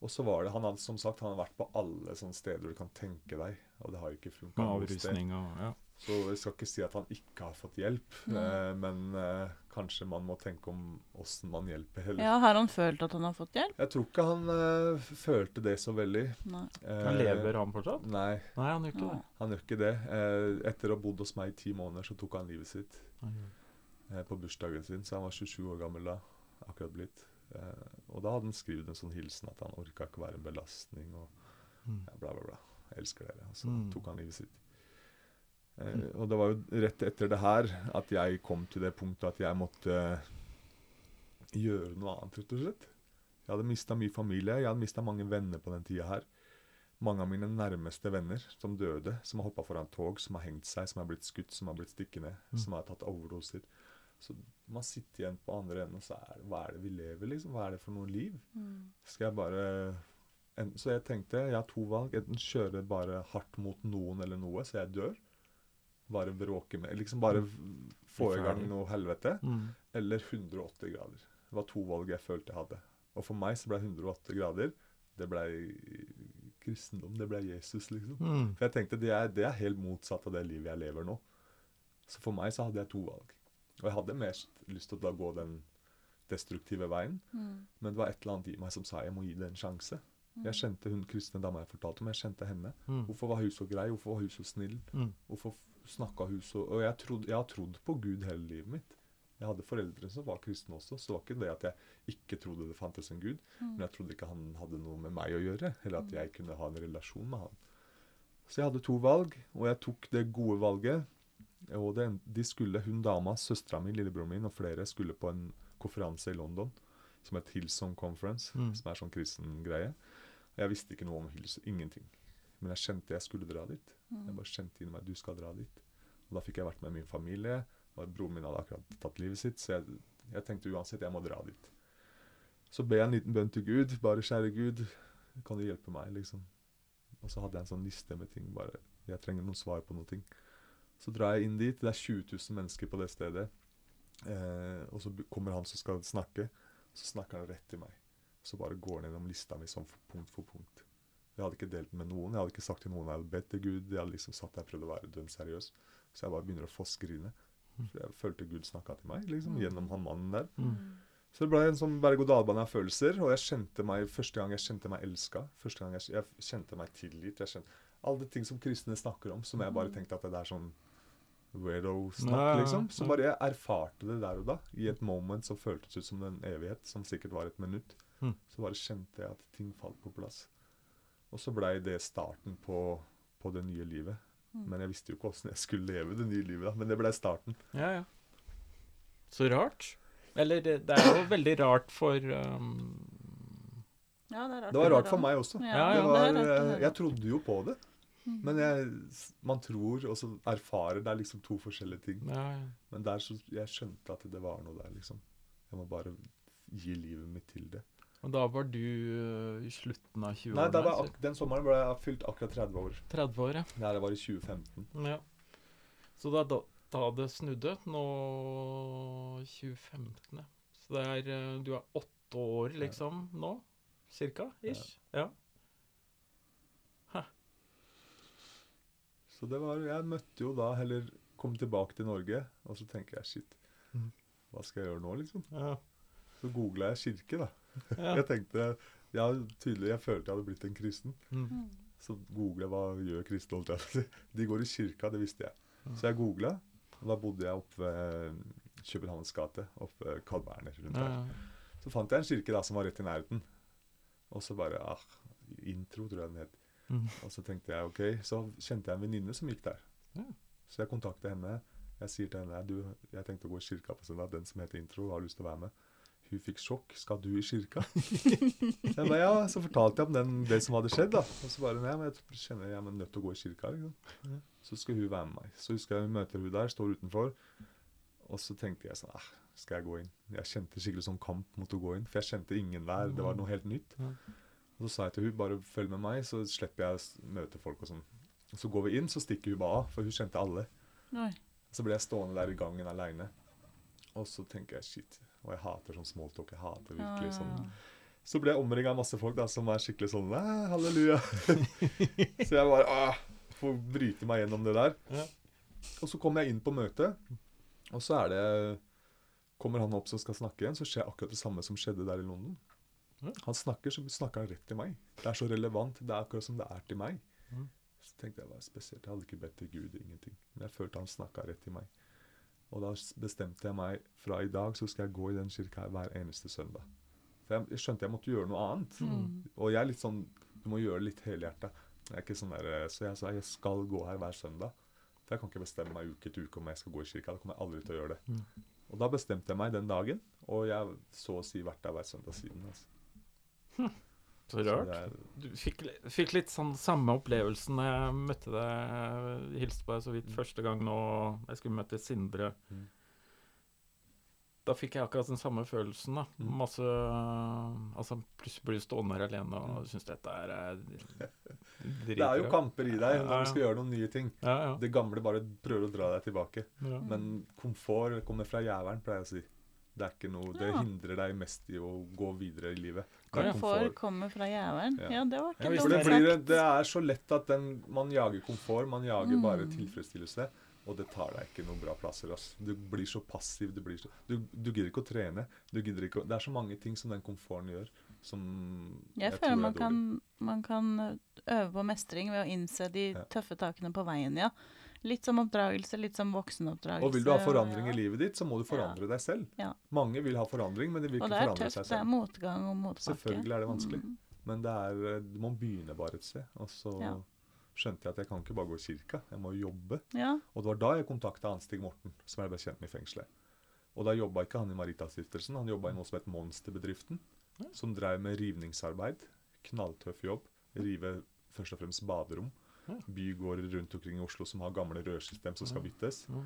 Og så var det, Han hadde som sagt han hadde vært på alle sånne steder du kan tenke deg, og det har jo ikke funka. Med avrusning ja. Så jeg skal ikke si at han ikke har fått hjelp, Nei. eh, men eh, kanskje man må tenke om åssen man hjelper heller. Ja, Har han følt at han har fått hjelp? Jeg tror ikke han eh, følte det så veldig. Nei. Eh, Han lever han fortsatt? Nei, Nei, han gjør ikke det. han gjør ikke det. Eh, etter å ha bodd hos meg i ti måneder, så tok han livet sitt gjør- eh, på bursdagen sin. Så han var 27 år gammel da, akkurat blitt. Eh, og da hadde han skrevet en sånn hilsen at han orka ikke være en belastning og Mm. ja, bla, bla, bla. Jeg elsker dere. Og så Mm. tok han livet sitt. Eh, og det var jo rett etter det her at jeg kom til det punktet at jeg måtte gjøre noe annet, rett og slett. Jeg hadde mista mye familie, jeg hadde mista mange venner på den tida her. Mange av mine nærmeste venner som døde, som har hoppa foran tog, som har hengt seg, som har blitt skutt, som har blitt stikkende, Mm. som har tatt overdoser. Så man sitter igjen på andre enden, og så er hva er det vi lever, liksom? Hva er det for noe liv? Mm. Skal jeg bare en, Så jeg tenkte, jeg har to valg. Enten kjøre bare hardt mot noen eller noe, så jeg dør. Bare bråke med Liksom bare få i gang noe helvete. Mm. Eller 180 grader. Det var to valg jeg følte jeg hadde. Og for meg så ble 180 grader Det ble kristendom. Det ble Jesus, liksom. Mm. For jeg tenkte det er, det er helt motsatt av det livet jeg lever nå. Så for meg så hadde jeg to valg. Og jeg hadde mest lyst til å gå den destruktive veien. Mm. Men det var et eller annet i meg som sa jeg må gi det en sjanse. Jeg kjente hun kristne dama jeg fortalte om, jeg kjente henne. Mm. Hvorfor var hun så grei? Hvorfor var hun så snill? Mm. Hvorfor snakka hun så Og jeg, trodde, jeg har trodd på Gud hele livet mitt. Jeg hadde foreldre som var kristne også, så det var ikke det at jeg ikke trodde det fantes en Gud. Mm. Men jeg trodde ikke han hadde noe med meg å gjøre, eller at jeg kunne ha en relasjon med han. Så jeg hadde to valg, og jeg tok det gode valget. Og det, de skulle, hun dama, søstera mi, lillebroren min og flere skulle på en konferanse i London som het Hillsong Conference, Mm. som er sånn kristen greie. Og jeg visste ikke noe om Hillsong, ingenting. Men jeg kjente jeg skulle dra dit. Jeg bare kjente inni meg du skal dra dit. Og da fikk jeg vært med min familie. og Broren min hadde akkurat tatt livet sitt, så jeg, jeg tenkte uansett jeg må dra dit. Så ber jeg en liten bønn til Gud. Bare kjære Gud, kan du hjelpe meg, liksom? Og så hadde jeg en sånn liste med ting. bare, Jeg trenger noen svar på noen ting. Så drar jeg inn dit. Det er 20 000 mennesker på det stedet. Eh, og så kommer han som skal snakke, så snakker han rett til meg. Så bare går han gjennom lista mi sånn punkt for punkt. Jeg hadde ikke delt med noen. Jeg hadde ikke sagt til noen jeg hadde bedt til Gud. Jeg hadde liksom satt der og prøvd å være dønn seriøs. Så jeg bare begynner å fossgrine. For jeg følte Gud snakka til meg liksom, gjennom han mannen der. Mm. Så det ble en sånn berg-og-dal-bane av følelser. Og jeg kjente meg, første gang jeg kjente meg elska. Første gang jeg, jeg kjente meg tilgitt. Jeg kjente, alle de ting som kristne snakker om, som jeg bare tenkte at det er sånn weirdo-snakk, liksom. Så bare jeg erfarte det der og da. I et moment som føltes ut som en evighet, som sikkert var et minutt. Mm. Så bare kjente jeg at ting falt på plass. Og så blei det starten på, på det nye livet. Mm. Men jeg visste jo ikke åssen jeg skulle leve det nye livet, da. Men det blei starten. Ja, ja. Så rart. Eller det, det er jo veldig rart for um, Ja, det er rart. Det var rart for meg også. Ja, Ja, var, eh, jeg trodde jo på det. Mm. Men jeg, man tror, og så erfarer. Det er liksom to forskjellige ting. ja, ja. Men der så jeg skjønte at det var noe der, liksom. Jeg må bare gi livet mitt til det. Og da var du uh, i slutten av 20-årene? Nei, da var ak den sommeren ble jeg fylt akkurat 30 år. 30 år, ja. Det var i 2015. ja. Så da, da, da det snudde, nå 2015, ja. Så det er uh, Du er åtte år, liksom, nå? Cirka? Ish? Ja. Så det var Jeg møtte jo da heller Kom tilbake til Norge, og så tenker jeg shit, Mhm. hva skal jeg gjøre nå, liksom? Ja. Så googla jeg kirke, da. ja. (laughs) Jeg tenkte Ja, tydelig, jeg følte jeg hadde blitt en kristen. Mm. Mm. Så googla jeg hva gjør kristne, holdt jeg på å si. (laughs) De går i kirka, det visste jeg. Så jeg googla, og da bodde jeg oppe ved Københavns gate, oppe ved Carl Berner rundt Ja, der. ja. Så fant jeg en kirke da som var rett i nærheten. Og så bare ah, Intro, tror jeg den het. Mm. Og så tenkte jeg ok, så kjente jeg en venninne som gikk der. Ja. Så jeg kontakter henne. Jeg sier til henne du, jeg tenkte å gå i kirka på søndag. Den som heter Intro, har lyst til å være med. Hun fikk sjokk. Skal du i kirka? (laughs) jeg ba, ja, så fortalte jeg om den, det som hadde skjedd. da. Og så bare nei, men jeg kjenner jeg er nødt til å gå i kirka. liksom. Så skal hun være med meg. Så husker jeg vi møter hun der, står utenfor. Og så tenkte jeg sånn ah, Skal jeg gå inn? Jeg kjente skikkelig sånn kamp mot å gå inn. For jeg kjente ingen der. Det var noe helt nytt. Og så sa jeg til hun bare følg med meg, så slipper jeg å møte folk og sånn. Og så går vi inn, så stikker hun bare av, for hun kjente alle. Nei. Så ble jeg stående der i gangen aleine. Og så tenker jeg shit. Og jeg hater sånn smalltalk. Jeg hater virkelig Ah. sånn. Så ble jeg omringa av masse folk da, som er skikkelig sånn «Æ, halleluja. (laughs) så jeg bare ah, får bryte meg gjennom det der. Ja. Og så kommer jeg inn på møtet, og så er det Kommer han opp som skal snakke igjen, så skjer akkurat det samme som skjedde der i London. Han snakker, så snakker han rett til meg. Det er så relevant. Det er akkurat som det er til meg. Mhm. Så tenkte jeg, hva er spesielt? Jeg hadde ikke bedt til Gud, ingenting. Men jeg følte han snakka rett til meg. Og da bestemte jeg meg fra i dag så skal jeg gå i den kirka hver eneste søndag. For jeg, skjønte jeg måtte gjøre noe annet. Mm. Og jeg er litt sånn Du må gjøre det litt helhjerta. Er sånn Så jeg sa jeg skal gå her hver søndag. For jeg kan ikke bestemme meg uke til uke om jeg skal gå i kirka. Da kommer jeg aldri til å gjøre det. Mm. Og da bestemte jeg meg den dagen, og jeg så å si vært der hver søndag siden. Altså. Så (laughs) Så rart. Så er, Du fikk, fikk litt sånn samme opplevelsen da jeg møtte deg, hilste på deg så vidt Mm. første gang nå, jeg skulle møte Sindre. Mm. Da fikk jeg akkurat den samme følelsen. da. Mm. Masse Altså, plutselig blir du stående her alene og syns dette er (laughs) eh, det er jo kamper i deg når du skal gjøre noen nye ting. Ja, ja. Det gamle bare prøver å dra deg tilbake. ja. Men komfort kommer fra jævelen, pleier jeg å si. Det er ikke noe, det hindrer deg mest i å gå videre i livet. Komfort kommer fra jævelen. Ja. Ja, det var ikke ja, det, det blir, sagt. det er så lett at den, man jager komfort, man jager Mm. bare tilfredsstillelse. Og det tar deg ikke noen bra plasser. ass. Du blir så passiv. Du, blir så, du, du gidder ikke å trene. Du ikke å, det er så mange ting som den komforten gjør, som Jeg tror føler er man kan, man kan øve på mestring ved å innse de Ja. tøffe takene på veien, ja. Litt som oppdragelse, litt som voksenoppdragelse. Og vil du ha forandring ja. i livet ditt, så må du forandre deg selv. Ja. Mange vil ha forandring, men de vil Og ikke det er forandre tøft. seg Det er selv. motgang og motbakke. Selvfølgelig er det vanskelig. Mm. Men det er, eh, du må begynne bare et sted. Og så Ja. skjønte jeg at jeg kan ikke bare gå i kirka, jeg må jobbe. Ja. Og det var da jeg kontakta Anstig Morten, som jeg ble kjent med i fengselet. Og da jobba ikke han i Maritastiftelsen, han jobba i noe som het Monsterbedriften. Ja. Som drev med rivningsarbeid. Knalltøff jobb. Rive først og fremst baderom. Ja. Bygårder rundt omkring i Oslo som har gamle rørsystem som skal byttes. Mm.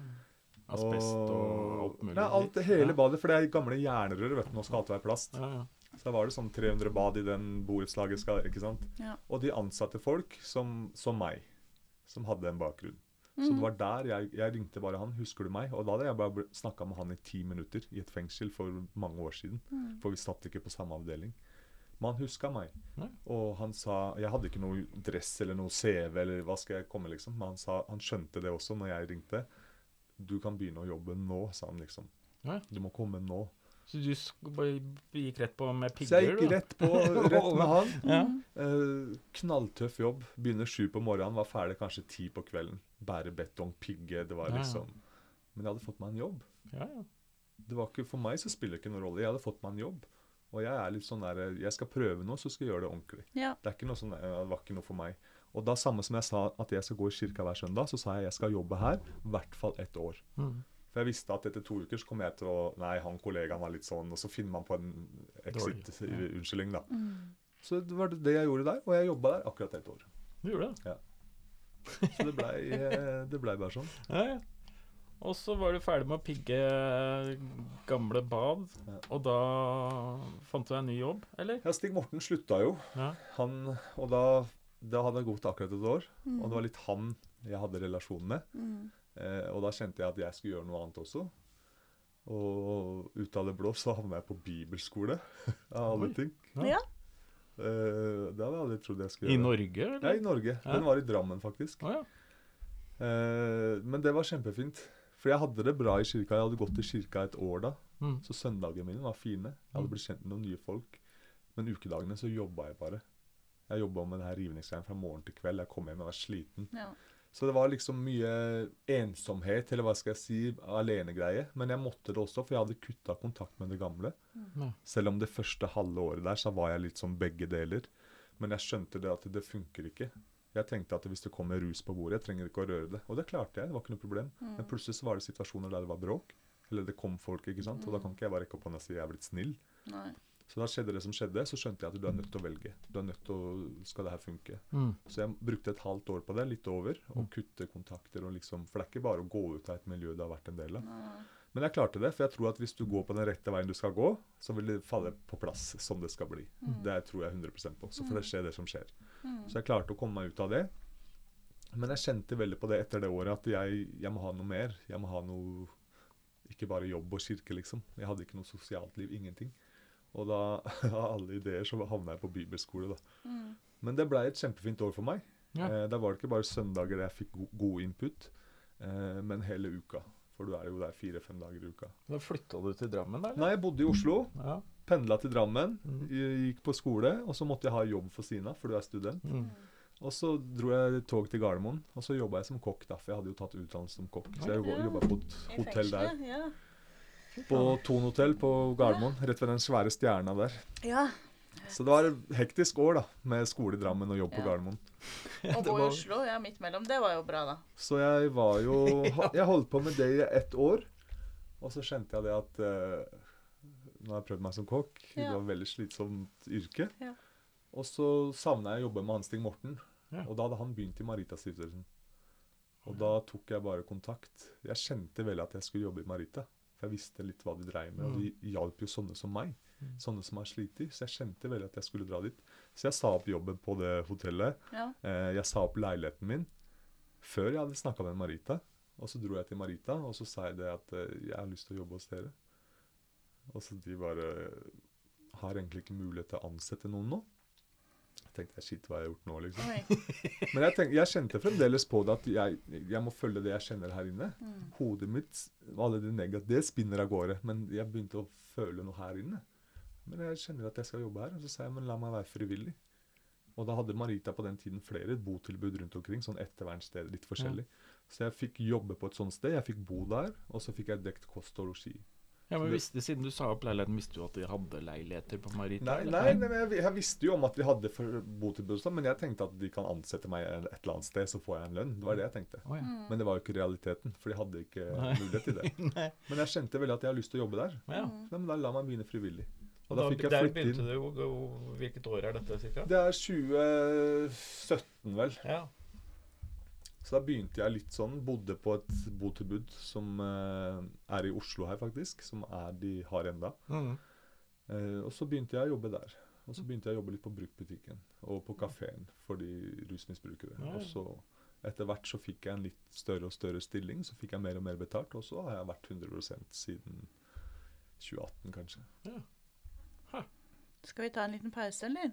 Asbest og alt mulig. Nei, alt, hele Ja. badet, for det er gamle jernrør, vet du. Nå skal alt være plast. Ja, ja. Så da var det sånn 300 bad i den borettslaget, ikke sant. Ja. Og de ansatte folk som, som meg, som hadde en bakgrunn. Så Mm. det var der jeg, jeg ringte bare han. 'Husker du meg?' Og da hadde jeg bare snakka med han i ti minutter i et fengsel for mange år siden. Mm. For vi satt ikke på samme avdeling. Men han huska meg. Nei. Og han sa Jeg hadde ikke noe dress eller noe CV eller hva skal jeg komme, liksom. Men han sa han skjønte det også når jeg ringte. 'Du kan begynne å jobbe nå', sa han liksom. Nei. 'Du må komme nå'. Så du gikk rett på med pigger? Så jeg gikk rett på, (laughs) rett med han. Ja. Eh, knalltøff jobb. Begynner sju på morgenen, var ferdig kanskje ti på kvelden. Bære betong, pigge. Det var liksom Men jeg hadde fått meg en jobb. Ja, ja. Det var ikke, For meg så spiller det ikke noen rolle. Jeg hadde fått meg en jobb. Og jeg er litt sånn der Jeg skal prøve noe, så skal jeg gjøre det ordentlig. Ja. Det er ikke noe sånn, eh, det var ikke noe for meg. Og da samme som jeg sa at jeg skal gå i kirka hver søndag, så sa jeg jeg skal jobbe her i hvert fall ett år. Mm. For jeg visste at etter to uker så kom jeg til å Nei, han kollegaen var litt sånn Og så finner man på en exit-unnskyldning, da. Mm. Så det var det jeg gjorde der. Og jeg jobba der akkurat ett år. Du gjorde det? Ja. Så det blei det ble bare sånn. Ja, ja. Og så var du ferdig med å pigge gamle bad, Ja. og da fant du deg en ny jobb, eller? Ja, Stig Morten slutta jo. Ja. Han, og da, da hadde jeg gått akkurat et år. Mm. Og det var litt han jeg hadde relasjon med. Mm. Eh, og da kjente jeg at jeg skulle gjøre noe annet også. Og ut av det blå så havna jeg på bibelskole, (laughs) av alle ting. Ja. Eh, det hadde jeg aldri trodd jeg skulle gjøre. I Norge? Eller? Ja, i Norge. Ja. Den var i Drammen, faktisk. Oh, ja. Eh, men det var kjempefint. For jeg hadde det bra i kirka. Jeg hadde gått i kirka et år da. Mm. Så søndagene mine var fine. Jeg hadde Mm. blitt kjent med noen nye folk. Men ukedagene så jobba jeg bare. Jeg jobba med det her rivningsgreiene fra morgen til kveld. Jeg kom hjem og var sliten. Ja. Så det var liksom mye ensomhet, eller hva skal jeg si, alenegreie. Men jeg måtte det også, for jeg hadde kutta kontakt med det gamle. Mm. Selv om det første halve året der, så var jeg litt som begge deler. Men jeg skjønte det at det funker ikke. Jeg tenkte at hvis det kommer rus på bordet, jeg trenger ikke å røre det. Og det klarte jeg, det var ikke noe problem. Mm. Men plutselig så var det situasjoner der det var bråk. Eller det kom folk, ikke sant. Og da kan ikke jeg bare rekke opp hånda og si jeg er blitt snill. Nei. Så da skjedde det som skjedde, så skjønte jeg at du er nødt til å velge. Du er nødt til å Skal det her funke? Mm. Så jeg brukte et halvt år på det, litt over, og Mm. kutte kontakter og liksom For det er ikke bare å gå ut av et miljø du har vært en del av. Nei. Men jeg klarte det, for jeg tror at hvis du går på den rette veien du skal gå, så vil det falle på plass som det skal bli. Mm. Det tror jeg 100% på. Så får det skje det som skjer. Mm. Så jeg klarte å komme meg ut av det. Men jeg kjente veldig på det etter det året at jeg, jeg må ha noe mer. Jeg må ha noe Ikke bare jobb og kirke, liksom. Jeg hadde ikke noe sosialt liv. Ingenting. Og da, (laughs) av alle ideer, så havna jeg på bibelskole, da. Mm. Men det blei et kjempefint år for meg. Ja. Eh, da var det ikke bare søndager der jeg fikk go god input, eh, men hele uka. For du er jo der fire-fem dager i uka. Da flytta du til Drammen, eller? Nei, jeg bodde i Oslo. Ja. Pendla til Drammen. Mm. Gikk på skole. Og så måtte jeg ha jobb for Sina, for du er student. Mm. Og så dro jeg tog til Gardermoen, og så jobba jeg som kokk, da, for jeg hadde jo tatt utdannelse som kokk. Så jeg jobba på et hotell der. Ja. På Thon hotell på Gardermoen, rett ved den svære stjerna der. ja. Så det var et hektisk år da, med skole i Drammen og jobb på Ja. Gardermoen. (laughs) Og på bo i Oslo, ja, midt mellom. Det var jo bra, da. Så jeg var jo (laughs) Jeg holdt på med det i ett år. Og så skjønte jeg det at uh, Nå har jeg prøvd meg som kokk. Det var et veldig slitsomt yrke. Ja. Og så savna jeg å jobbe med Hans Stig Morten. Ja. Og da hadde han begynt i Maritastiftelsen. Og da tok jeg bare kontakt. Jeg kjente vel at jeg skulle jobbe i Marita. Jeg visste litt hva de dreiv med, og de hjalp jo sånne som meg. Mm. Sånne som har slitt. Så jeg kjente veldig at jeg skulle dra dit. Så jeg sa opp jobben på det hotellet. Ja. Eh, jeg sa opp leiligheten min før jeg hadde snakka med Marita. Og så dro jeg til Marita, og så sa jeg det at eh, jeg har lyst til å jobbe hos dere. Og så de bare har egentlig ikke mulighet til å ansette noen nå. Tenkte jeg, shit, hva har jeg gjort nå, liksom. (laughs) Men jeg, tenkte, jeg kjente fremdeles på det at jeg, jeg må følge det jeg kjenner her inne. Mm. Hodet mitt, alle det negative, det spinner av gårde. Men jeg begynte å føle noe her inne. Men jeg kjenner at jeg skal jobbe her. Og så sa jeg, men la meg være frivillig. Og da hadde Marita på den tiden flere botilbud rundt omkring, sånn ettervernsteder, litt forskjellig. Så jeg fikk jobbe på et sånt sted. Jeg fikk bo der, og så fikk jeg dekt kost og losji. Ja, men visste, Siden du sa opp leiligheten, visste du at de hadde leiligheter på Marita? Nei, nei, nei men jeg, jeg visste jo om at de hadde botilbud, men jeg tenkte at de kan ansette meg et eller annet sted, så får jeg en lønn. Det var det jeg tenkte. Oh, ja. Mm. Men det var jo ikke realiteten, for de hadde ikke Nei. mulighet til det. (laughs) Men jeg kjente veldig at jeg har lyst til å jobbe der. Ja. Mm. Men da la meg begynne frivillig. Og da da, fikk jeg der flytte begynte inn. du Hvilket år er dette, cirka? Det er 2017, vel. Ja. Så da begynte jeg litt sånn. Bodde på et botilbud som eh, er i Oslo her, faktisk. Som er de har enda. Mm. Eh, og så begynte jeg å jobbe der. Og så begynte jeg å jobbe litt på bruktbutikken og på kafeen for de rusmisbrukere. Ja, ja. Og så etter hvert så fikk jeg en litt større og større stilling. Så fikk jeg mer og mer betalt, og så har jeg vært 100% siden 2018, kanskje. Skal vi ta en liten pause, eller?